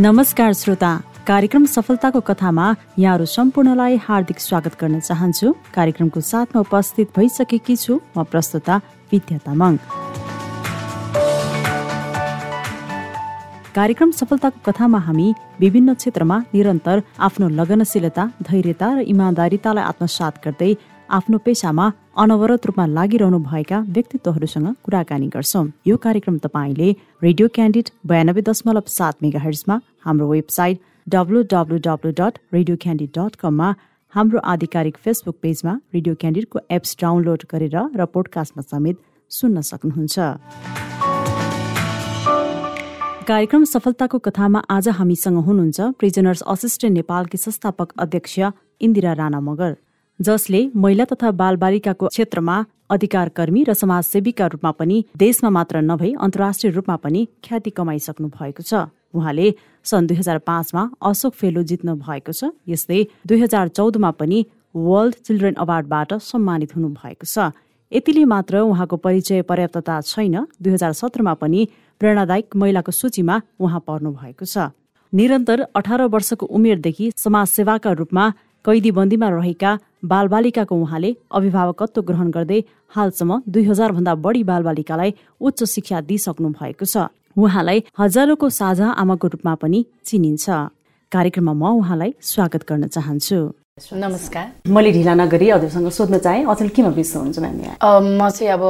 नमस्कार श्रोता। कार्यक्रम सफलताको कथामा यहाँहरू सम्पूर्णलाई हार्दिक स्वागत गर्न चाहन्छु। कार्यक्रमको साथमा उपस्थित भइसकेकी छु म प्रस्तुता विद्या तामाङ। कार्यक्रम सफलताको कथामा हामी विभिन्न क्षेत्रमा निरन्तर आफ्नो लगनशीलता धैर्यता र इमान्दारितालाई आत्मसात गर्दै आफ्नो पेसामा अनवरत रूपमा लागिरहनु भएका व्यक्तित्वहरूसँग कुराकानी गर्छौँ। यो कार्यक्रम तपाईँले रेडियो क्यान्डिड बयानब्बे दशमलव सात मेगा हर्समा हाम्रो website W W W dot radio candid dot कममा हाम्रो आधिकारिक फेसबुक पेजमा रेडियो क्यान्डिडको एप्स डाउनलोड गरेर र पोडकास्टमा समेत सुन्न सक्नुहुन्छ। कार्यक्रम सफलताको कथामा आज हामीसँग हुनुहुन्छ प्रिजनर्स असिस्टेन्ट नेपालकी संस्थापक अध्यक्ष इन्दिरा राणा मगर। जसले महिला तथा बालबालिकाको क्षेत्रमा अधिकारकर्मी र समाजसेवीका रूपमा पनि देशमा मात्र नभई अन्तर्राष्ट्रिय रूपमा पनि ख्याति कमाइसक्नु भएको छ। उहाँले सन् दुई हजार पाँचमा अशोक फेलो जित्नु भएको छ। यस्तै दुई हजार चौधमा पनि वर्ल्ड चिल्ड्रेन अवार्डबाट सम्मानित हुनु भएको छ। यतिले मात्र उहाँको परिचय पर्याप्तता छैन। दुई हजार सत्रमा पनि प्रेरणादायक महिलाको सूचीमा उहाँ पर्नु भएको छ। निरन्तर अठार वर्षको उमेरदेखि समाजसेवाका रूपमा कैदी बन्दीमा रहेका बालबालिकाको उहाँले अभिभावकत्व ग्रहण गर्दै हालसम्म दुई भन्दा बढी बालबालिकालाई उच्च शिक्षा दिइसक्नु भएको छ। उहाँलाई हजारौंको साझा आमाको रूपमा पनि चिनिन्छ। कार्यक्रममा म उहाँलाई स्वागत गर्न चाहन्छु। नमस्कार। मैले ढिला नगरी हजुरसँग सोध्न चाहेँ। अचेल किन व्यस्त हुन्छ म्याम म चाहिँ अब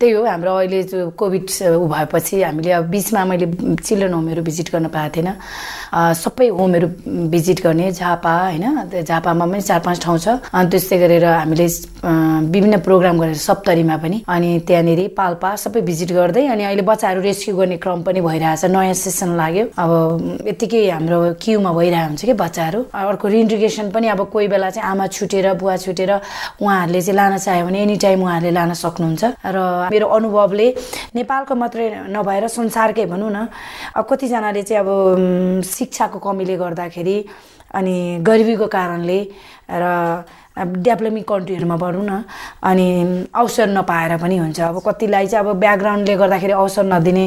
त्यही हो। हाम्रो अहिले जो कोभिड ऊ भएपछि हामीले अब बिचमा मैले चिल्ड्रेन होमहरू भिजिट गर्न पाएको थिएन। सबै होमहरू भिजिट गर्ने झापा होइन? झापामा पनि चार पाँच ठाउँ छ। अनि त्यस्तै गरेर हामीले विभिन्न प्रोग्राम गरेर सप्तरीमा पनि। अनि त्यहाँनिर पाल्पा सबै भिजिट गर्दै अनि अहिले बच्चाहरू रेस्क्यु गर्ने क्रम पनि भइरहेछ। नयाँ सेसन लाग्यो। अब यत्तिकै हाम्रो क्युमा भइरहेको हुन्छ कि बच्चाहरू। अर्को रिइन्ट्रिगेसन पनि अब कोही बेला चाहिँ आमा छुटेर बुवा छुटेर उहाँहरूले चाहिँ लान चाह्यो भने एनी टाइम उहाँहरूले लान सक्नुहुन्छ। र मेरो अनुभवले नेपालको मात्रै नभएर संसारकै भनौँ न अब कतिजनाले चाहिँ अब शिक्षाको कमीले गर्दाखेरि अनि गरिबीको कारणले र डेभलपिङ कन्ट्रीहरूमा भनौँ न अनि अवसर नपाएर पनि हुन्छ। अब कतिलाई चाहिँ अब ब्याकग्राउन्डले गर्दाखेरि अवसर नदिने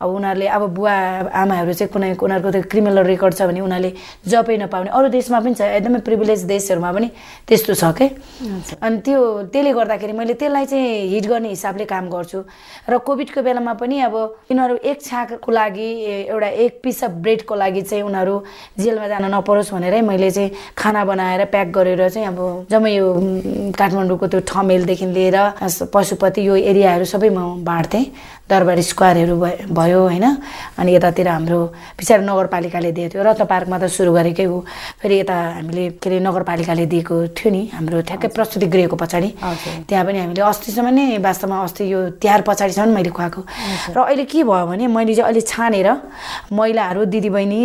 अब उनीहरूले अब बुवा आमाहरू चाहिँ कुनै उनीहरूको त्यो क्रिमिनल रेकर्ड छ भने उनीहरूले जबै नपाउने। अरू देशमा पनि छ एकदमै प्रिभिलेज देशहरूमा पनि त्यस्तो छ के? अनि त्यो त्यसले गर्दाखेरि मैले त्यसलाई चाहिँ हिट गर्ने हिसाबले काम गर्छु। र कोभिडको बेलामा पनि अब यिनीहरू एक छाकको लागि एउटा एक पिस अफ ब्रेडको लागि चाहिँ उनीहरू जेलमा जान नपरोस् भनेरै मैले चाहिँ खाना बनाएर प्याक गरेर चाहिँ अब जम्मै यो काठमाडौँको त्यो ठमेलदेखि लिएर पशुपति यो एरियाहरू सबै म बाँड्थेँ। दरबारी स्क्वायरहरू भयो होइन? अनि यतातिर हाम्रो पछाडि नगरपालिकाले दिएको थियो। रत्न पार्कमा त सुरु गरेकै हो। फेरि यता हामीले के अरे नगरपालिकाले दिएको थियो नि हाम्रो ठ्याक्कै प्रस्तुति गृहको पछाडि। त्यहाँ पनि हामीले अस्तिसम्म नै वास्तवमा अस्ति यो तिहार पछाडिसम्म मैले खुवाएको। र अहिले के भयो भने मैले चाहिँ अहिले छानेर महिलाहरू दिदीबहिनी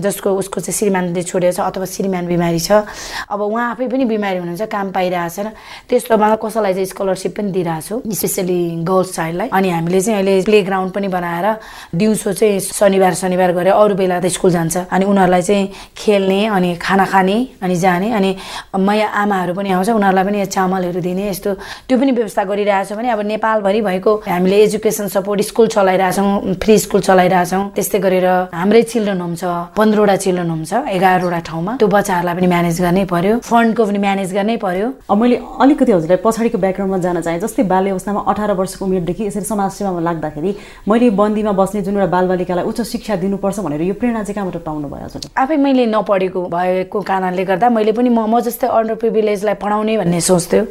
जसको उसको चाहिँ श्रीमानले छोडेको छ अथवा श्रीमान बिमारी छ अब उहाँ आफै पनि बिमारी हुनुहुन्छ काम पाइरहेको छैन त्यस्तोमा कसैलाई चाहिँ स्कलरसिप पनि दिइरहेको छु स्पेसली गर्ल्स चाइल्डलाई अनि हामीले चाहिँ अहिले हामीले प्ले ग्राउन्ड पनि बनाएर दिउँसो चाहिँ शनिबार शनिबार गरेर अरू बेला त स्कुल जान्छ। अनि उनीहरूलाई चाहिँ खेल्ने अनि खाना खाने अनि जाने। अनि मैया आमाहरू पनि आउँछ। उनीहरूलाई पनि चामलहरू दिने। यस्तो त्यो पनि व्यवस्था गरिरहेछौँ भने अब नेपालभरि भएको हामीले एजुकेसन सपोर्ट स्कुल चलाइरहेछौँ फ्री स्कुल चलाइरहेछौँ त्यस्तै गरेर हाम्रै चिल्ड्रेन होम छ पन्ध्रवटा चिल्ड्रेन होम छ एघारवटा ठाउँमा। त्यो बच्चाहरूलाई पनि म्यानेज गर्नै पर्यो। फन्डको पनि म्यानेज गर्नै पर्यो। मैले अलिकति हजुरलाई पछाडिको ब्याकग्राउन्डमा जान चाहेँ। जस्तै बाल्य अवस्थामा अठार वर्षको उमेरदेखि यसरी समाजसेवामा लाग्दा राख्दाखेरि मैले बन्दीमा बस्ने जुन एउटा बालबालिकालाई उच्च शिक्षा दिनुपर्छ भनेर यो प्रेरणा चाहिँ कहाँबाट पाउनु भयो हजुर आफै मैले नपढेको भएको कारणले गर्दा मैले पनि म म जस्तै अन्डर प्रिभिलेजलाई पढाउने भन्ने सोच्थ्यो।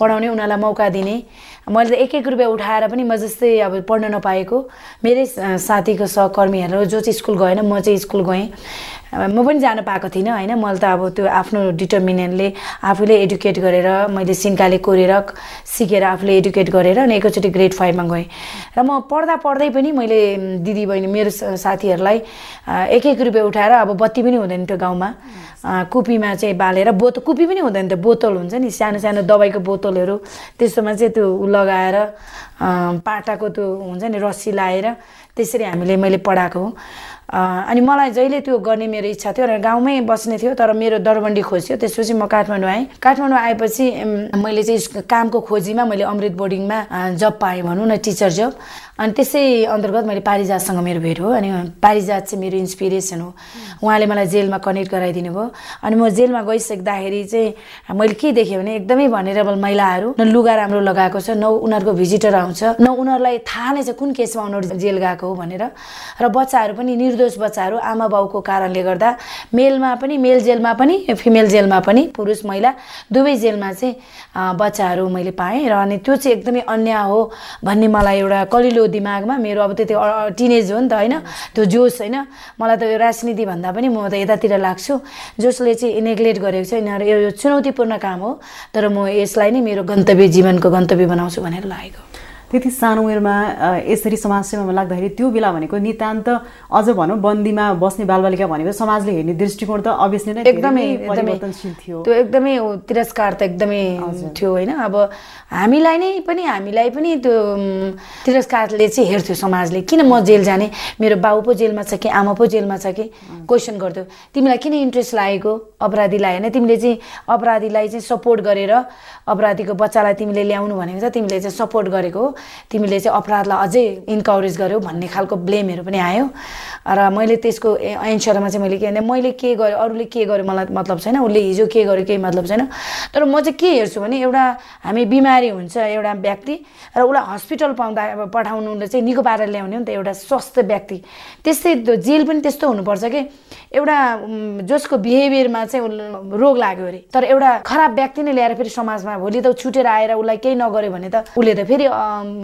पढाउने उनीहरूलाई मौका दिने। मैले त एक एक रुपियाँ उठाएर पनि म जस्तै अब पढ्न नपाएको। मेरै साथीको सहकर्मीहरू जो चाहिँ स्कुल गएन म चाहिँ स्कुल गएँ। म पनि जानु पाएको थिइनँ होइन? मैले त अब त्यो आफ्नो डिटर्मिनेन्टले आफूले एडुकेट गरेर मैले सिन्काले कोरेर सिकेर आफूले एडुकेट गरेर अनि एकैचोटि ग्रेड फाइभमा गएँ। र म पढ्दा पढ्दै पनि मैले दिदीबहिनी मेरो साथीहरूलाई एक एक रुपियाँ उठाएर अब बत्ती पनि हुँदैन थियो गाउँमा। कुपीमा चाहिँ बालेर बोतल कुपी पनि हुँदैन थियो बोतल हुन्छ नि। सानो सानो दबाईको बोतलहरू त्यस्तोमा चाहिँ त्यो लगाएर पाटाको त्यो हुन्छ नि रस्सी लाएर त्यसरी हामीले मैले पढाएको हो। अनि मलाई जहिले त्यो गर्ने मेरो इच्छा थियो र गाउँमै बस्ने थियो तर मेरो दरबन्डी खोज्यो त्यसपछि म काठमाडौँ आएँ। काठमाडौँ आएपछि मैले चाहिँ कामको खोजीमा मैले अमृत बोर्डिङमा जब पाएँ भनौँ न टिचर जब। अनि त्यसै अन्तर्गत मैले पारिजातसँग मेरो भेट हो। अनि पारिजात चाहिँ मेरो इन्सपिरेसन हो। उहाँले मलाई जेलमा कनेक्ट गराइदिनु भयो। अनि म जेलमा गइसक्दाखेरि चाहिँ मैले के देखेँ भने एकदमै भनेरेबल महिलाहरू। न लुगा राम्रो लगाएको छ न उनीहरूको भिजिटर आउँछ। न उनीहरूलाई थाहा नै छ कुन केसमा उनीहरू जेल गएको हो भनेर। र बच्चाहरू पनि निर्दोष बच्चाहरू आमा बाउको कारणले गर्दा मेलमा पनि मेल जेलमा पनि फिमेल जेलमा पनि पुरुष महिला दुवै जेलमा चाहिँ बच्चाहरू मैले पाएँ र अनि त्यो चाहिँ एकदमै अन्याय हो भन्ने मलाई एउटा कलिलो दिमागमा मेरो अब त्यति टिनेज हो नि त होइन। त्यो जोस होइन। मलाई त यो राजनीति भन्दा पनि म त यतातिर लाग्छु। जसले चाहिँ नेग्लेक्ट गरेको छ। यिनीहरू यो चुनौतीपूर्ण काम हो। तर म यसलाई नै मेरो गन्तव्य जीवनको गन्तव्य बनाउँछु भनेर लागेको त्यति सानो उमेरमा यसरी समाजसेवामा लाग्दाखेरि त्यो बेला भनेको नितान्त अझ भनौँ बन्दीमा बस्ने बालबालिका भनेको समाजले हेर्ने दृष्टिकोण त अभियसली नै एकदमै परिवर्तनशील थियो। त्यो एकदमै तिरस्कार त एकदमै थियो होइन? अब हामीलाई नै पनि हामीलाई पनि त्यो तिरस्कारले चाहिँ हेर्थ्यो समाजले। किन म जेल जाने? मेरो बाउ पो जेलमा छ कि आमा पो जेलमा छ कि? क्वेसन गर्थ्यो। तिमीलाई किन इन्ट्रेस्ट लागेको? अपराधीलाई होइन? तिमीले चाहिँ अपराधीलाई चाहिँ सपोर्ट गरेर अपराधीको बच्चालाई तिमीले ल्याउनु भनेको छ तिमीले चाहिँ सपोर्ट गरेको हो। तिमीले चाहिँ अपराधलाई अझै इन्करेज गर्यौ भन्ने खालको ब्लेमहरू पनि आयो। र मैले त्यसको एन्सरमा चाहिँ मैले के भने मैले के गरेँ अरूले के गर्यो मलाई मतलब छैन उसले हिजो के गर्यो केही मतलब छैन। तर म चाहिँ के हेर्छु भने एउटा हामी बिमारी हुन्छ एउटा व्यक्ति र उसलाई हस्पिटल पाउँदा पठाउनुले चाहिँ निको पारेर ल्याउने हो नि त एउटा स्वस्थ व्यक्ति। त्यस्तै जेल पनि त्यस्तो हुनुपर्छ कि एउटा जसको बिहेभियरमा चाहिँ रोग लाग्यो अरे तर एउटा खराब व्यक्ति नै ल्याएर फेरि समाजमा भोलि त छुटेर आएर उसलाई केही नगर्यो भने त उसले त फेरि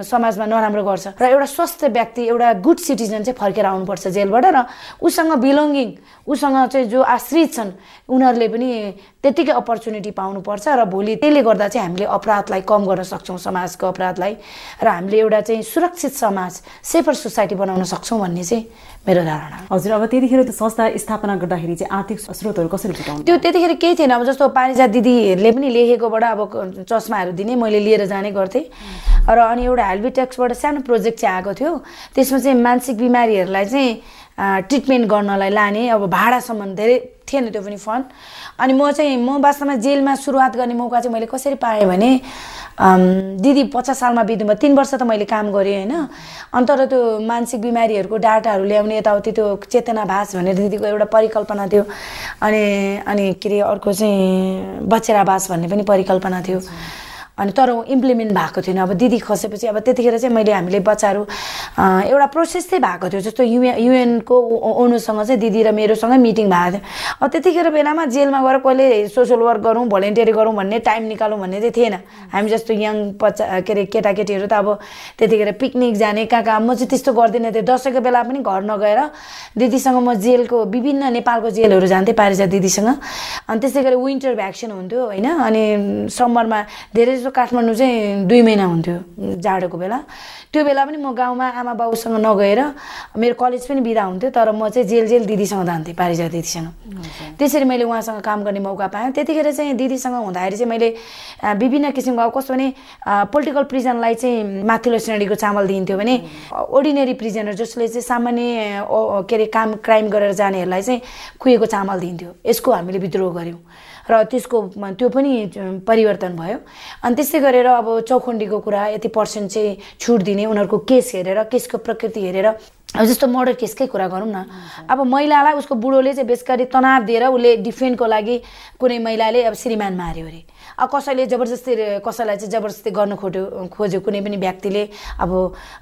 समाजमा नराम्रो गर्छ। र एउटा स्वस्थ व्यक्ति एउटा गुड सिटिजन चाहिँ फर्केर आउनुपर्छ जेलबाट र उसँग बिलोङ्गिङ उसँग चाहिँ जो आश्रित छन् उनीहरूले पनि त्यत्तिकै अपर्च्युनिटी पाउनुपर्छ र भोलि त्यसले गर्दा चाहिँ हामीले अपराधलाई कम गर्न सक्छौँ समाजको अपराधलाई। र हामीले एउटा चाहिँ सुरक्षित समाज सेफर सोसाइटी बनाउन सक्छौँ भन्ने चाहिँ मेरो धारणा हजुर अब त्यतिखेर त्यो संस्था स्थापना गर्दाखेरि चाहिँ आर्थिक स्रोतहरू कसरी जुटाउनु? त्यो त्यतिखेर केही थिएन। अब जस्तो पारिजात दिदीहरूले पनि लेखेकोबाट अब चस्माहरू दिने मैले लिएर जाने गर्थेँ। र अनि एउटा हेल्बिटेक्सबाट सानो प्रोजेक्ट चाहिँ आएको थियो। त्यसमा चाहिँ मानसिक बिमारीहरूलाई चाहिँ ट्रिटमेन्ट गर्नलाई लाने अब भाडासम्म धेरै थिएन त्यो पनि फन्ड अनि म चाहिँ म वास्तवमा जेलमा सुरुवात गर्ने मौका चाहिँ मैले कसरी पाएँ भने दिदी पचास सालमा बित्नुभयो तिन वर्ष त मैले काम गरेँ होइन। अन्त तर त्यो मानसिक बिमारीहरूको डाटाहरू ल्याउने यताउति त्यो चेतनाभास भनेर दिदीको एउटा परिकल्पना थियो। अनि अनि के अरे अर्को चाहिँ बचेरावास भन्ने पनि परिकल्पना थियो। अनि तर इम्प्लिमेन्ट भएको थिएन। अब दिदी खसेपछि अब त्यतिखेर चाहिँ मैले हामीले बच्चाहरू एउटा प्रोसेस चाहिँ भएको थियो जस्तो युएन युएनको ओनुसँग चाहिँ दिदी र मेरोसँगै मिटिङ भएको थियो। अब त्यतिखेर बेलामा जेलमा गएर कहिले सोसियल वर्क गरौँ भोलिन्टियर गरौँ भन्ने टाइम निकालौँ भन्ने चाहिँ थिएन। हामी जस्तो यङ बच्चा के अरे केटाकेटीहरू त अब त्यतिखेर पिकनिक जाने कहाँ कहाँ म चाहिँ त्यस्तो गर्दिनँ थियो दसैँको बेला पनि घर नगएर दिदीसँग म जेलको विभिन्न नेपालको जेलहरू जान्थेँ पारिजा दिदीसँग। अनि त्यसै गरी विन्टर भ्याक्सिन हुन्थ्यो होइन? अनि समरमा धेरै जस्तो काठमाडौँ चाहिँ दुई महिना हुन्थ्यो जाडोको बेला। त्यो बेला पनि म गाउँमा आमा बाउसँग नगएर मेरो कलेज पनि बिदा हुन्थ्यो तर म चाहिँ जेल जेल दिदीसँग जान्थेँ पारिजा दिदीसँग। त्यसरी मैले उहाँसँग काम गर्ने मौका पाएँ। त्यतिखेर चाहिँ दिदीसँग हुँदाखेरि चाहिँ मैले विभिन्न किसिमको अब कस्तो भने पोलिटिकल प्रिजनलाई चाहिँ माथिल्लो श्रेणीको चामल दिइन्थ्यो भने ओर्डिनेरी प्रिजनर जसले चाहिँ सामान्य के अरे काम क्राइम गरेर जानेहरूलाई चाहिँ कुहेको चामल दिन्थ्यो। यसको हामीले विद्रोह गऱ्यौँ। र त्यसको त्यो पनि परिवर्तन भयो। अनि त्यस्तै गरेर अब चौखण्डीको कुरा यति पर्सेन्ट चाहिँ छुट दिने उनीहरूको केस हेरेर केसको प्रकृति हेरेर अब जस्तो मर्डर केसकै कुरा गरौँ न। अब महिलालाई उसको बुढोले चाहिँ बेसरी तनाव दिएर उसले डिफेन्डको लागि कुनै महिलाले अब श्रीमान मार्यो अरे। अब कसैले जबरजस्ती कसैलाई चाहिँ जबरजस्ती गर्नु खोज्यो खोज्यो कुनै पनि व्यक्तिले अब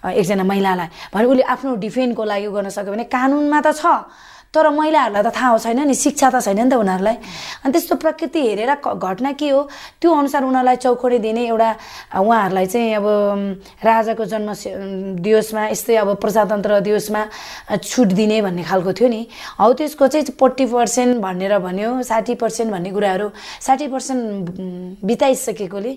एकजना महिलालाई। भने उसले आफ्नो डिफेन्डको लागि गर्न सक्यो भने कानुनमा त छ। तर महिलाहरूलाई त थाहा छैन नि शिक्षा त छैन नि त उनीहरूलाई। अनि त्यस्तो प्रकृति हेरेर घटना के हो त्यो अनुसार उनीहरूलाई चौखोडी दिने एउटा उहाँहरूलाई चाहिँ अब राजाको जन्म दिवसमा यस्तै अब प्रजातन्त्र दिवसमा छुट दिने भन्ने खालको थियो नि। हौ त्यसको चाहिँ फोर्टी पर्सेन्ट भनेर भन्यो साठी पर्सेन्ट भन्ने कुराहरू साठी पर्सेन्ट बिताइसकेकोले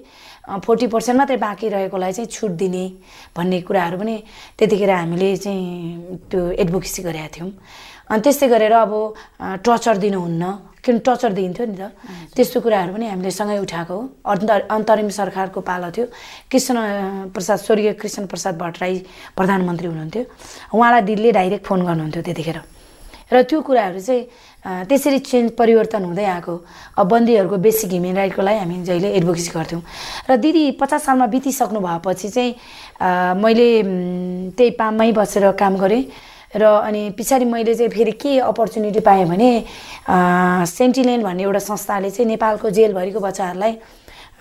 फोर्टी पर्सेन्ट मात्रै बाँकी रहेकोलाई चाहिँ छुट दिने भन्ने कुराहरू पनि त्यतिखेर हामीले चाहिँ त्यो एडभोकेसी गरेका थियौँ। अनि त्यस्तै गरेर अब टर्चर दिनुहुन्न। किन टर्चर दिइन्थ्यो नि त? त्यस्तो कुराहरू पनि हामीले सँगै उठाएको हो। अन्तर अन्तरिम सरकारको पालो थियो। कृष्ण प्रसाद स्वर्गीय कृष्ण प्रसाद भट्टराई प्रधानमन्त्री हुनुहुन्थ्यो। उहाँलाई दिदीले डाइरेक्ट फोन गर्नुहुन्थ्यो त्यतिखेर। र त्यो कुराहरू चाहिँ त्यसरी चेन्ज परिवर्तन हुँदै आएको। अब बन्दीहरूको बेसिक ह्युमन राइटको लागि हामी जहिले एडभोकेसी गर्थ्यौँ। र दिदी पचास सालमा बितिसक्नु भएपछि चाहिँ मैले त्यही पाममै बसेर काम गरेँ। र अनि पछाडि मैले चाहिँ फेरि के अपर्च्युनिटी पाएँ भने सेन्टिनेल भन्ने एउटा संस्थाले चाहिँ नेपालको जेलभरिको बच्चाहरूलाई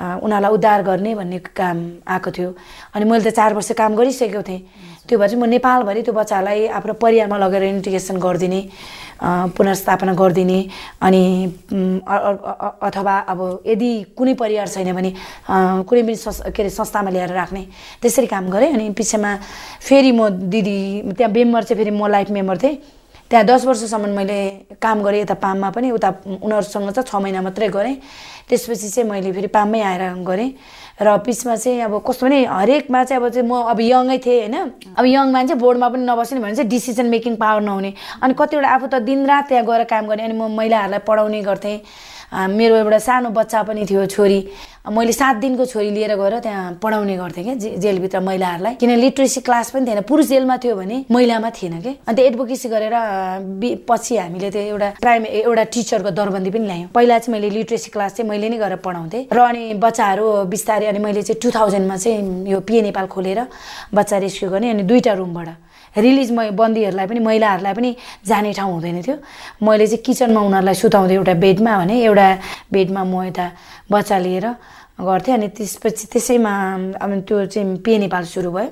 उनीहरूलाई उद्धार गर्ने भन्ने काम आएको थियो। अनि मैले त चार वर्ष काम गरिसकेको थिएँ। त्यो भएर चाहिँ म नेपालभरि त्यो बच्चाहरूलाई आफ्नो परिवारमा लगेर इन्टिग्रेसन गरिदिने पुनर्स्थापना गरिदिने अनि अथवा अब यदि कुनै परिवार छैन भने कुनै पनि के अरे संस्थामा ल्याएर राख्ने त्यसरी काम गरेँ अनि पछिमा फेरि म दिदी त्यहाँ मेम्बर चाहिँ फेरि म लाइफ मेम्बर थिएँ। त्यहाँ दस वर्षसम्म मैले काम गरेँ यता पाममा पनि उता उनीहरूसँग चाहिँ छ महिना मात्रै गरेँ। त्यसपछि चाहिँ मैले फेरि पाममै आएर गरेँ। र बिचमा चाहिँ अब कस्तो भने हरेकमा चाहिँ अब चाहिँ म अब यङै थिएँ होइन। अब यङ मान्छे बोर्डमा पनि नबस्ने भने चाहिँ डिसिजन मेकिङ पावर नहुने। अनि कतिवटा आफू त दिनरात त्यहाँ गएर काम गर्ने अनि म महिलाहरूलाई पढाउने गर्थेँ। मेरो एउटा सानो बच्चा पनि थियो छोरी। मैले सात दिनको छोरी लिएर गएर त्यहाँ पढाउने गर्थेँ क्या जे जेलभित्र महिलाहरूलाई। किन लिट्रेसी क्लास पनि थिएन। पुरुष जेलमा थियो भने महिलामा थिएन कि? अन्त एडभोकेसी गरेर पछि हामीले त्यो एउटा प्राइम एउटा टिचरको दरबन्दी पनि ल्यायौँ। पहिला चाहिँ मैले लिट्रेसी क्लास चाहिँ मैले नै गरेर पढाउँथेँ। र अनि बच्चाहरू बिस्तारै अनि मैले चाहिँ टु थाउजन्डमा चाहिँ यो पिए नेपाल खोलेर बच्चा रेस्क्यु गर्ने अनि दुईवटा रुमबाट रिलिज म बन्दीहरूलाई पनि महिलाहरूलाई पनि जाने ठाउँ हुँदैन थियो। मैले चाहिँ किचनमा उनीहरूलाई सुताउँथेँ एउटा बेडमा भने एउटा बेडमा म यता बच्चा लिएर गर्थेँ अनि त्यसपछि त्यसैमा अब त्यो चाहिँ पे नेपाल सुरु भयो।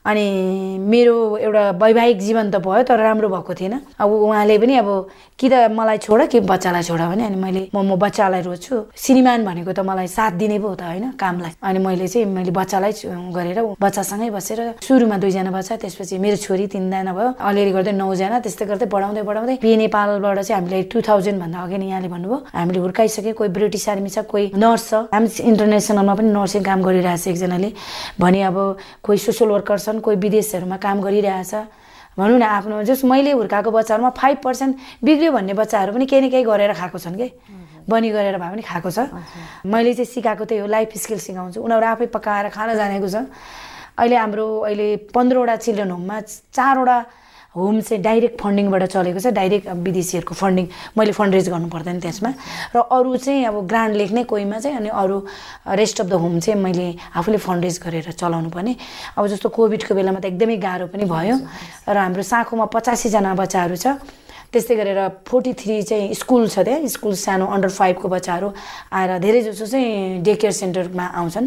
अनि मेरो एउटा वैवाहिक जीवन त भयो तर राम्रो भएको थिएन। अब उहाँले पनि अब कि त मलाई छोड कि बच्चालाई छोड भने अनि मैले म म बच्चालाई रोज्छु। श्रीमान भनेको त मलाई साथ दिने पो त होइन कामलाई। अनि मैले चाहिँ मैले बच्चालाई गरेर बच्चासँगै बसेर सुरुमा दुईजना बच्चा त्यसपछि मेरो छोरी तिनजना भयो। अलिअलि गर्दै नौजना त्यस्तै गर्दै बढाउँदै बढाउँदै पि नेपालबाट चाहिँ हामीले टु थाउजन्डभन्दा अघि नै यहाँले भन्नुभयो। हामीले हुर्काइसक्यो कोही ब्रिटिस आर्मी छ कोही नर्स छ। हामी इन्टरनेसनलमा पनि नर्सिङ काम गरिरहेछ एकजनाले। भने अब कोही सोसियल वर्कर छ कोही विदेशहरूमा काम गरिरहेछ। भनौँ न आफ्नो जस मैले हुर्काएको बच्चाहरूमा फाइभ पर्सेन्ट बिग्रियो भन्ने बच्चाहरू पनि केही न केही गरेर खाएको छन् कि? बनी गरेर भए पनि खाएको छ। मैले चाहिँ सिकाएको त्यही हो लाइफ स्किल सिकाउँछु। उनीहरू आफै पकाएर खान जानेको छ। अहिले हाम्रो अहिले पन्ध्रवटा चिल्ड्रेन होममा चारवटा होम चाहिँ डाइरेक्ट फन्डिङबाट चलेको छ डाइरेक्ट विदेशीहरूको फन्डिङ। मैले फन्ड रेज गर्नु पर्दैन त्यसमा। र अरू चाहिँ अब ग्रान्ड लेख्ने कोहीमा चाहिँ अनि अरू रेस्ट अफ द होम चाहिँ मैले आफूले फन्ड रेज गरेर चलाउनु पर्ने। अब जस्तो कोभिडको बेलामा त एकदमै गाह्रो पनि भयो। र हाम्रो साँखोमा पचासीजना बच्चाहरू छ। त्यस्तै गरेर फोर्टी थ्री चाहिँ स्कुल छ त्यहाँ। स्कुल सानो अन्डर फाइभको बच्चाहरू आएर धेरै जसो चाहिँ डे केयर सेन्टरमा आउँछन्।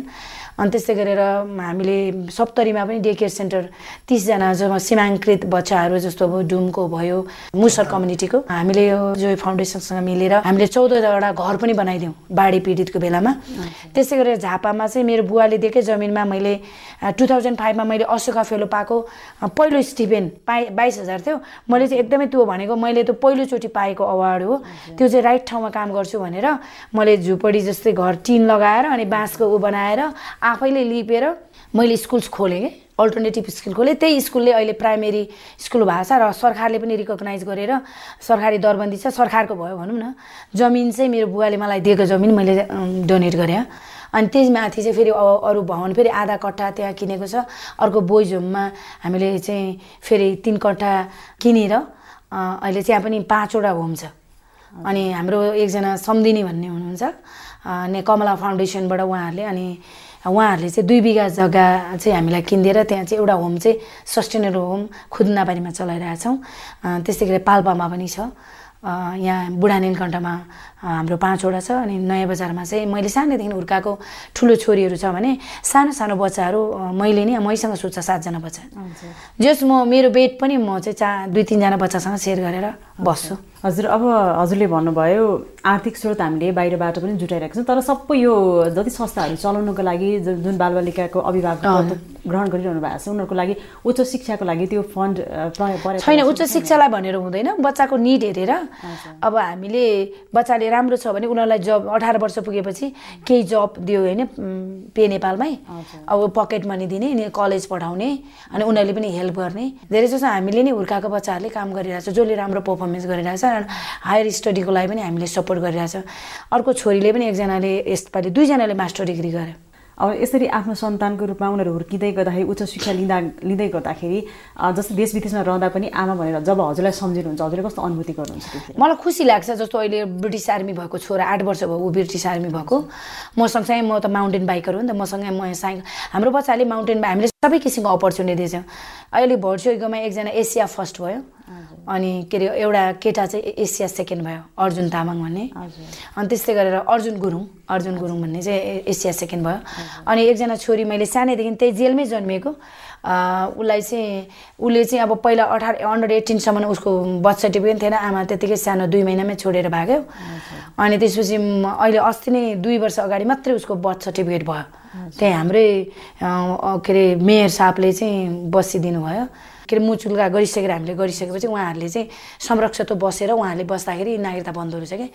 अनि त्यस्तै गरेर हामीले सप्तरीमा पनि डे केयर सेन्टर तिसजना जो सीमाङ्कृत बच्चाहरू जस्तो अब डुमको भयो मुसर कम्युनिटीको हामीले यो जो फाउन्डेसनसँग मिलेर हामीले चौधवटा घर पनि बनाइदिउँ बाढी पीडितको बेलामा। त्यस्तै गरेर झापामा चाहिँ मेरो बुवाले दिएकै जमिनमा मैले टु थाउजन्ड फाइभमा मैले अशोका फेलो पाएको पहिलो स्टिपेन पाएँ बाइस हजार थियो। मैले चाहिँ एकदमै त्यो भनेको मैले त्यो पहिलोचोटि पाएको अवार्ड हो। त्यो चाहिँ राइट ठाउँमा काम गर्छु भनेर मैले झुपडी जस्तै घर टिन लगाएर अनि बाँसको ऊ बनाएर आफैले लिपेर मैले स्कुल्स खोलेँ कि अल्टरनेटिभ स्कुल खोलेँ। त्यही स्कुलले अहिले प्राइमेरी स्कुल भएको छ र सरकारले पनि रिकगनाइज गरेर सरकारी दरबन्दी छ सरकारको भयो भनौँ न। जमिन चाहिँ मेरो बुवाले मलाई दिएको जमिन मैले डोनेट गरेँ। अनि त्यसमाथि चाहिँ फेरि अरू भवन फेरि आधा कट्टा त्यहाँ किनेको छ। अर्को बोइज होममा हामीले चाहिँ फेरि तिन कट्टा किनेर अहिले त्यहाँ पनि पाँचवटा होम छ। अनि हाम्रो एकजना सम्धिनी भन्ने हुनुहुन्छ। अनि कमला फाउन्डेसनबाट उहाँहरूले अनि उहाँहरूले चाहिँ दुई बिघा जग्गा चाहिँ हामीलाई किनिदिएर त्यहाँ चाहिँ एउटा होम चाहिँ सस्टेनेबल होम खुदनाबारीमा चलाइरहेछौँ त्यस्तै गरी पाल्पामा पनि छ। यहाँ बुढा नीलकण्ठमा हाम्रो पाँचवटा छ अनि नयाँ बजारमा चाहिँ मैले सानैदेखि हुर्काएको ठुलो छोरीहरू छ भने सानो सानो बच्चाहरू मैले नै मैसँग सुत्छ सातजना बच्चा। जस म मेरो बेड पनि म चाहिँ चा दुई तिनजना बच्चासँग सेयर गरेर बस्छु। हजुर अब हजुरले भन्नुभयो आर्थिक स्रोत हामीले बाहिरबाट पनि जुटाइरहेको छौँ तर सबै यो जति संस्थाहरू चलाउनुको लागि जुन बालबालिकाको अभिभावक ग्रहण गरिरहनु भएको छ उनीहरूको लागि उच्च शिक्षाको लागि त्यो फन्ड छैन उच्च शिक्षालाई भनेर हुँदैन बच्चाको निड हेरेर अब हामीले बच्चाले राम्रो छ भने उनीहरूलाई जब अठार वर्ष पुगेपछि केही जब दियो होइन पे नेपालमै अब पकेट मनी दिने कलेज पढाउने अनि उनीहरूले पनि हेल्प गर्ने। धेरै जसो हामीले नै हुर्काएको बच्चाहरूले काम गरिरहेको छ जसले राम्रो पर्फर्मेन्स गरिरहेको छ हायर स्टडीको लागि पनि हामीले सपोर्ट गरिरहेछ अर्को छोरीले पनि एकजनाले यसपालि दुईजनाले मास्टर डिग्री गर्यो अब यसरी आफ्नो सन्तानको रूपमा उनीहरू हुर्किँदै गर्दाखेरि उच्च शिक्षा लिँदा लिँदै गर्दाखेरि जस्तै देश विदेशमा रहँदा पनि आमा भनेर जब हजुरलाई सम्झिनुहुन्छ हजुरले कस्तो अनुभूति गर्नुहुन्छ मलाई खुसी लाग्छ जस्तो अहिले ब्रिटिस आर्मी भएको छोरा आठ वर्ष भयो ऊ ब्रिटिस आर्मी भएको। म सँगसँगै म त माउन्टेन बाइकर हो नि त मसँगै म साइकल हाम्रो बच्चाले माउन्टेन बाइक हामीले सबै किसिमको अपर्च्युनिटी छ अहिले भर्चुअलकोमा एकजना एसिया फर्स्ट भयो। अनि के अरे एउटा केटा चाहिँ एसिया सेकेन्ड भयो अर्जुन तामाङ भन्ने। अनि त्यस्तै गरेर अर्जुन गुरुङ अर्जुन गुरुङ भन्ने चाहिँ एसिया सेकेन्ड भयो। अनि एकजना छोरी मैले सानैदेखि त्यही जेलमै जन्मिएको। उसलाई चाहिँ उसले चाहिँ अब पहिला अठार अन्डर एटिनसम्म उसको बर्थ सर्टिफिकेट थिएन। आमा त्यतिकै सानो दुई महिनामै छोडेर भाग्यो। अनि त्यसपछि अहिले अस्ति नै दुई वर्ष अगाडि मात्रै उसको बर्थ सर्टिफिकेट भयो। त्यही हाम्रै के अरे मेयर साहबले चाहिँ बसिदिनु भयो के अरे मुचुल्का गरिसकेर हामीले गरिसकेपछि उहाँहरूले चाहिँ संरक्षक बसेर उहाँहरूले बस्दाखेरि नागरिकता बन्द रहेछ कि?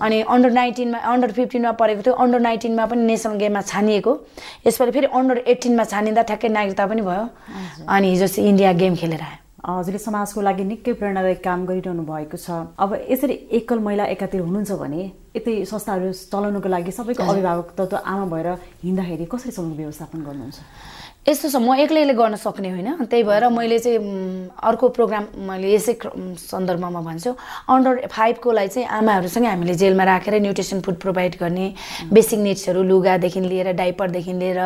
अनि अन्डर नाइन्टिनमा अन्डर फिफ्टिनमा परेको थियो। अन्डर नाइन्टिनमा पनि नेसनल गेममा छानिएको। यसपालि फेरि अन्डर एट्टिनमा छानिँदा ठ्याक्कै नागरिकता पनि भयो। अनि हिजो चाहिँ इन्डिया गेम खेलेर आयो। हजुरले समाजको लागि निकै प्रेरणादायक काम गरिरहनु भएको छ। अब यसरी एकल महिला एकातिर हुनुहुन्छ भने यतै संस्थाहरू चलाउनुको लागि सबैको अभिभावक तत्व आमा भएर हिँड्दाखेरि कसरी समय व्यवस्थापन गर्नुहुन्छ? यस्तो छ म एक्लैले गर्न सक्ने होइन। त्यही भएर मैले चाहिँ अर्को प्रोग्राम मैले यसै सन्दर्भमा भन्छु। अन्डर फाइभको लागि चाहिँ आमाहरूसँगै हामीले जेलमा राखेर न्युट्रिसन फुड प्रोभाइड गर्ने बेसिक निड्सहरू लुगादेखि लिएर डाइपरदेखि लिएर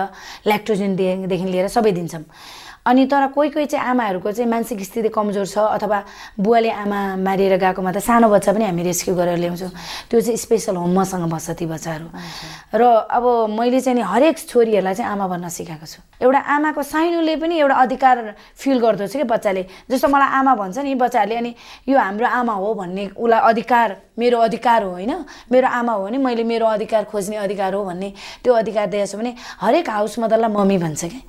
ल्याक्ट्रोजनदेखि लिएर सबै दिन्छौँ। अनि तर कोही कोही चाहिँ आमाहरूको चाहिँ मानसिक स्थिति कमजोर छ अथवा बुवाले आमा मारिएर गएकोमा त सानो बच्चा पनि हामी रेस्क्यु गरेर ल्याउँछौँ। त्यो चाहिँ स्पेसल होम मसँग बस्छ ती बच्चाहरू। र अब मैले चाहिँ नि हरेक छोरीहरूलाई चाहिँ आमा भन्न सिकाएको छु। एउटा आमाको साइनोले पनि एउटा अधिकार फिल गर्दछ कि बच्चाले। जस्तो मलाई आमा भन्छ नि बच्चाहरूले अनि यो हाम्रो आमा हो भन्ने उसलाई अधिकार मेरो अधिकार हो होइन। मेरो आमा हो भने मैले मेरो अधिकार खोज्ने अधिकार हो भन्ने त्यो अधिकार दिएको छ भने हरेक हाउस मदरलाई मम्मी भन्छ कि।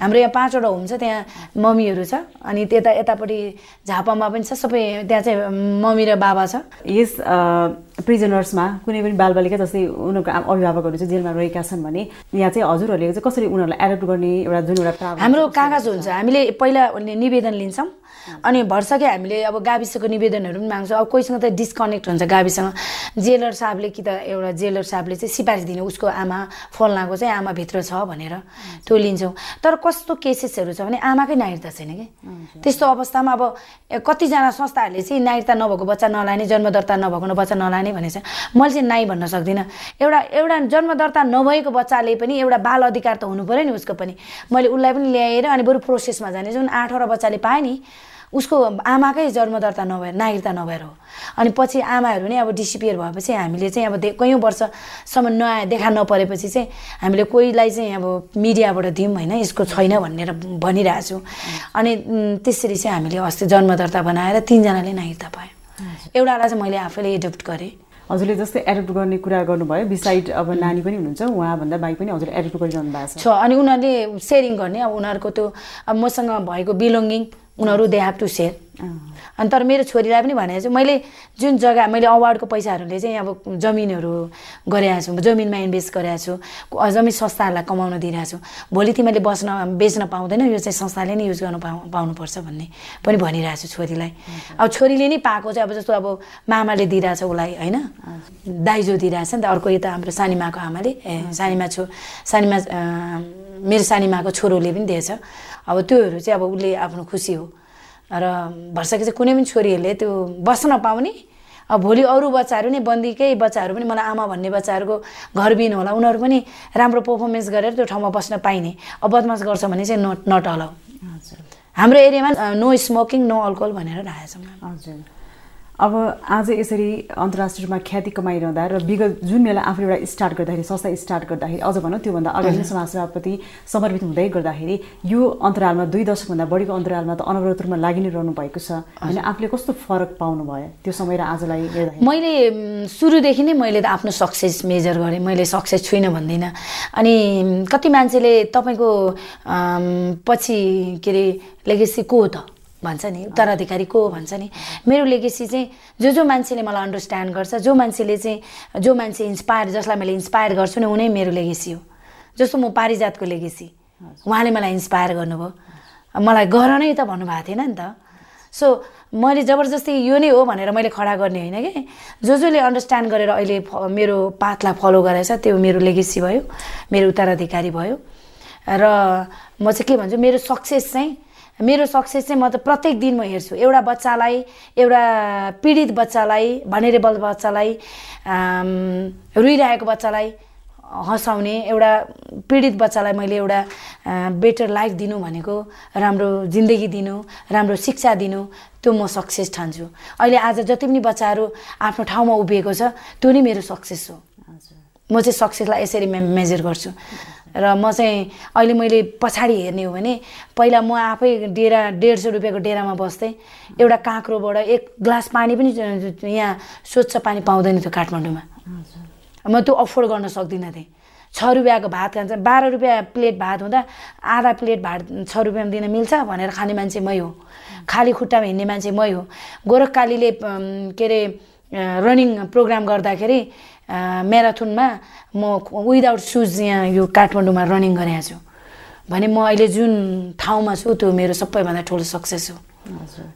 हाम्रो यहाँ पाँचवटा होम छ त्यहाँ मम्मीहरू छ अनि त्यता यतापट्टि झापामा पनि छ सबै त्यहाँ चाहिँ मम्मी र बाबा छ। यस प्रिजनर्समा कुनै पनि बालबालिका जस्तै उनीहरूको अभिभावकहरू चाहिँ जेलमा रहेका छन् भने यहाँ चाहिँ हजुरहरूले चाहिँ कसरी उनीहरूलाई एडप्ट गर्ने एउटा जुन एउटा हाम्रो कागज हुन्छ हामीले पहिला निवेदन लिन्छौँ। अनि भर्सकै हामीले अब गाविसको निवेदनहरू पनि माग्छौँ। अब कोहीसँग त डिस्कनेक्ट हुन्छ गाविसँग जेलर साहबले कि त एउटा जेलर साहबले चाहिँ सिफारिस दिने उसको आमा फल्नाको चाहिँ आमा भित्र छ भनेर त्यो लिन्छौँ। तर कस्तो केसेसहरू छ भने आमाकै नागरिकता छैन कि? त्यस्तो अवस्थामा अब कतिजना संस्थाहरूले चाहिँ नागरिकता नभएको बच्चा नलाने जन्मदर्ता नभएको बच्चा नलाने भनेको छ मैले चाहिँ नाइ भन्न सक्दिनँ। एउटा एउटा जन्मदर्ता नभएको बच्चाले पनि एउटा बाल अधिकार त हुनु पऱ्यो नि उसको पनि। मैले उसलाई पनि ल्याएर अनि बरु प्रोसेसमा जाने जुन आठवटा बच्चाले पाएँ नि उसको आमाकै जन्मदर्ता नभएर नागरिकता नभएर हो। अनि पछि आमाहरू नै अब डिसिपिएर भएपछि हामीले चाहिँ अब कैयौँ वर्षसम्म नआए देखा नपरेपछि चाहिँ हामीले कोहीलाई चाहिँ अब मिडियाबाट दिउँ होइन यसको छैन भनेर भनिरहेको छु। अनि त्यसरी चाहिँ हामीले अस्ति जन्मदर्ता बनाएर तिनजनाले नागरिकता पाएँ एउटालाई चाहिँ मैले आफैले एडप्ट गरेँ। हजुरले जस्तै एडप्ट गर्ने कुरा गर्नुभयो बिसाइड अब नानी पनि हुनुहुन्छ उहाँभन्दा बाइक पनि हजुरले एडप्ट गरिरहनु भएको छ। अनि उनीहरूले सेयरिङ गर्ने अब उनीहरूको त्यो अब मसँग भएको बिलोङ्गिङ उनीहरू दे हेभ टु सेयर अनि तर मेरो छोरीलाई पनि भनेको छु मैले जुन जग्गा मैले अवार्डको पैसाहरूले चाहिँ अब जमिनहरू गरेको छु जमिनमा इन्भेस्ट गरेको छु जमिन संस्थाहरूलाई कमाउन दिइरहेको छु। भोलि तिमीले बस्न बेच्न पाउँदैन यो चाहिँ संस्थाले नै युज गर्नु पाउ पाउनुपर्छ भन्ने पनि भनिरहेको छु छोरीलाई। अब छोरीले नै पाएको चाहिँ अब जस्तो अब मामाले दिइरहेछ उसलाई होइन? दाइजो दिइरहेछ नि त अर्को यता हाम्रो सानीमाको आमाले ए सानीमा छु सानीमा मेरो सानीमाको छोरोले पनि दिएछ। अब त्योहरू चाहिँ अब उसले आफ्नो खुसी हो। र भर्सकी चाहिँ कुनै पनि छोरीहरूले त्यो बस्न पाउने। अब भोलि अरू बच्चाहरू नै बन्दीकै बच्चाहरू पनि मलाई आमा भन्ने बच्चाहरूको घर बिन होला। उनीहरू पनि राम्रो पर्फर्मेन्स गरेर त्यो ठाउँमा बस्न पाइने। अब बदमास गर्छ भने चाहिँ नट नट अलाउ हाम्रो एरियामा नो स्मोकिङ नो अल्कोहल भनेर राखेको छौँ। हजुर। अब आज यसरी अन्तर्राष्ट्रिय रूपमा ख्याति कमाइरहँदा र विगत जुन बेला आफूले एउटा स्टार्ट गर्दाखेरि संस्था स्टार्ट गर्दाखेरि अझ भनौँ त्योभन्दा अगाडि नै समाजसेवाप्रति समर्पित हुँदै गर्दाखेरि यो अन्तरालमा दुई दशकभन्दा बढीको अन्तरालमा त अनवरत रूपमा लागि नै रहनु भएको छ। होइन आफूले कस्तो फरक पाउनु भयो त्यो समय र आजलाई मैले सुरुदेखि नै मैले त आफ्नो सक्सेस मेजर गरेँ। मैले सक्सेस छुइनँ भन्दिनँ। अनि कति मान्छेले तपाईँको पछि के अरे लेगेसी को हो त? भन्छ नि उत्तराधिकारी को भन्छ नि। मेरो लेगेसी चाहिँ जो जो मान्छेले मलाई अन्डरस्ट्यान्ड गर्छ जो मान्छेले चाहिँ जो मान्छे इन्सपायर जसलाई मैले इन्सपायर गर्छु नि उनै मेरो लेगेसी हो। जस्तो म पारिजातको लेगेसी उहाँले मलाई इन्सपायर गर्नुभयो। मलाई गर नै त भन्नुभएको थिएन नि त। सो मैले जबरजस्ती यो नै हो भनेर मैले खडा गर्ने होइन कि? जो जसले अन्डरस्ट्यान्ड गरेर अहिले मेरो पाथलाई फलो गरेछ त्यो मेरो लेगेसी भयो मेरो उत्तराधिकारी भयो। र म चाहिँ के भन्छु मेरो सक्सेस चाहिँ मेरो सक्सेस चाहिँ म त प्रत्येक दिन म हेर्छु। एउटा बच्चालाई एउटा पीडित बच्चालाई भनेरेबल बच्चालाई रोइरहेको बच्चालाई हँसाउने एउटा पीडित बच्चालाई मैले एउटा बेटर लाइफ दिनु भनेको राम्रो जिन्दगी दिनु राम्रो शिक्षा दिनु त्यो म सक्सेस ठान्छु। अहिले आज जति पनि बच्चाहरू आफ्नो ठाउँमा उभिएको छ त्यो नै मेरो सक्सेस हो। म चाहिँ सक्सेसलाई यसरी मेजर गर्छु। र म चाहिँ अहिले मैले पछाडि हेर्ने हो भने पहिला म आफै डेरा डेढ सौ रुपियाँको डेरामा बस्थेँ। एउटा काँक्रोबाट एक ग्लास पानी पनि यहाँ स्वच्छ पानी पाउँदैन थियो काठमाडौँमा। म त्यो अफोर्ड गर्न सक्दिनँ थिएँ छ रुपियाँको भात खान्छ बाह्र रुपियाँ प्लेट भात हुँदा आधा प्लेट भात छ रुपियाँमा दिन मिल्छ भनेर खाने मान्छे मै हो। खाली खुट्टामा हिँड्ने मान्छे मै हो। गोरखकालीले के अरे रनिङ प्रोग्राम गर्दाखेरि म्याराथुनमा म विदाउट सुज यहाँ यो काठमाडौँमा रनिङ गरेको छु। भने म अहिले जुन ठाउँमा छु त्यो मेरो सबैभन्दा ठुलो सक्सेस हो। हजुर।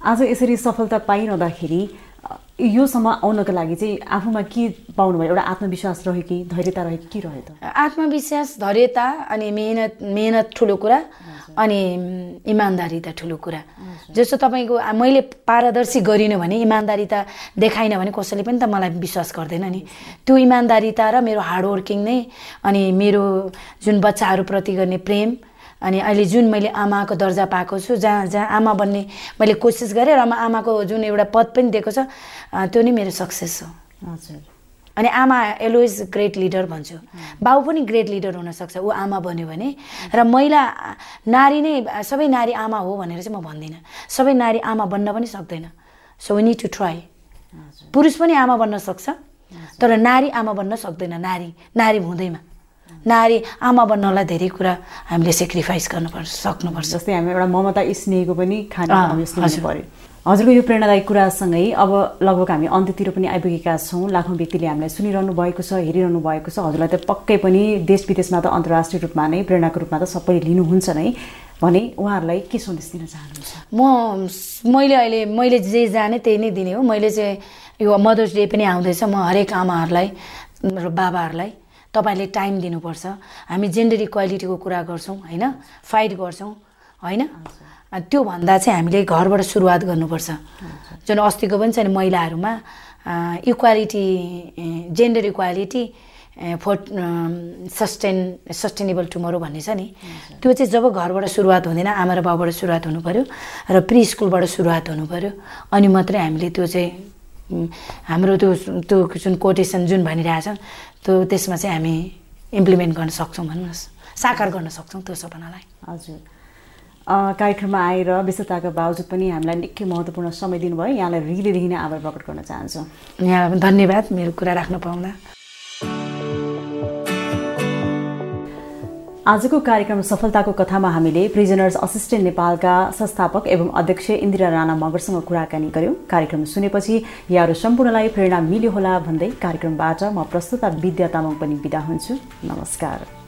आज यसरी सफलता पाइरहँदाखेरि योसम्म आउनको लागि चाहिँ आफूमा के पाउनुभयो एउटा आत्मविश्वास रह्यो कि धैर्यता रह्यो के रह्यो त? आत्मविश्वास धैर्यता अनि मेहनत मेहनत ठुलो कुरा अनि इमान्दारिता ठुलो कुरा। जस्तो तपाईँको मैले पारदर्शी गरिनँ भने इमान्दारिता देखाइनँ भने कसैले पनि त मलाई विश्वास गर्दैन नि। त्यो इमान्दारिता र मेरो हार्डवर्किङ नै अनि मेरो जुन बच्चाहरूप्रति गर्ने प्रेम अनि अहिले जुन मैले आमाको दर्जा पाएको छु जहाँ जहाँ आमा बन्ने मैले कोसिस गरेँ र आमाको जुन एउटा पद पनि दिएको छ त्यो नै मेरो सक्सेस हो। हजुर। अनि आमा एलोइज ग्रेट लिडर भन्छु। बाउ पनि ग्रेट लिडर हुनसक्छ ऊ आमा बन्यो भने। र महिला नारी नै सबै नारी आमा हो भनेर चाहिँ म भन्दिनँ। सबै नारी आमा बन्न पनि सक्दैन। So we need to try पुरुष पनि आमा बन्न सक्छ तर नारी आमा बन्न सक्दैन नारी नारी हुँदैमा। नारी आमा बन्नलाई धेरै कुरा हामीले सेक्रिफाइस गर्नुपर्छ सक्नुपर्छ। जस्तै हामी एउटा ममता स्नेहको पनि खाना पऱ्यो हजुरको यो प्रेरणादायी कुरासँगै अब लगभग हामी अन्त्यतिर पनि आइपुगेका छौँ। लाखौँ व्यक्तिले हामीलाई सुनिरहनु भएको छ हेरिरहनु भएको छ। हजुरलाई त पक्कै पनि देश विदेशमा त अन्तर्राष्ट्रिय रूपमा नै प्रेरणाको रूपमा त सबैले लिनुहुन्छ नै। भने उहाँहरूलाई के सन्देश दिन चाहनुहुन्छ? म मैले अहिले मैले जे जाने त्यही नै दिने हो। मैले चाहिँ यो मदर्स डे पनि आउँदैछ। म हरेक आमाहरूलाई बाबाहरूलाई तपाईँले टाइम दिनुपर्छ। हामी जेन्डर इक्वालिटीको कुरा गर्छौँ होइन? फाइट गर्छौँ होइन? त्यो भन्दा चाहिँ हामीले घरबाट सुरुवात गर्नुपर्छ। जुन अस्तिको पनि छ नि महिलाहरूमा equality gender equality for sustain sustainable tomorrow भन्ने छ नि। त्यो चाहिँ जब घरबाट सुरुवात हुँदैन आमा र बाबाबाट सुरुवात हुनु पऱ्यो र प्रि स्कुलबाट सुरुवात हुनु पऱ्यो अनि मात्रै हामीले त्यो चाहिँ हाम्रो त्यो त्यो जुन कोटेसन जुन भनिरहेछ त्यो त्यसमा चाहिँ हामी इम्प्लिमेन्ट गर्न सक्छौँ भन्नुहोस्। साकार गर्न सक्छौँ त्यो सपनालाई। हजुर। कार्यक्रममा आएर व्यस्तताको बावजुद पनि हामीलाई निकै महत्त्वपूर्ण समय दिनुभयो। यहाँलाई हृदयदेखि नै आभार प्रकट गर्न चाहन्छु। यहाँ धन्यवाद। मेरो कुरा राख्न पाउँदा आजको कार्यक्रम सफलताको कथामा हामीले प्रिजनर्स असिस्टेन्ट नेपालका संस्थापक एवं अध्यक्ष इन्दिरा राणा मगरसँग कुराकानी गर्यौँ। कार्यक्रम सुनेपछि यहाँहरू सम्पूर्णलाई प्रेरणा मिल्यो होला भन्दै कार्यक्रमबाट म प्रस्तुता विद्या तामाङ पनि बिदा हुन्छु। नमस्कार।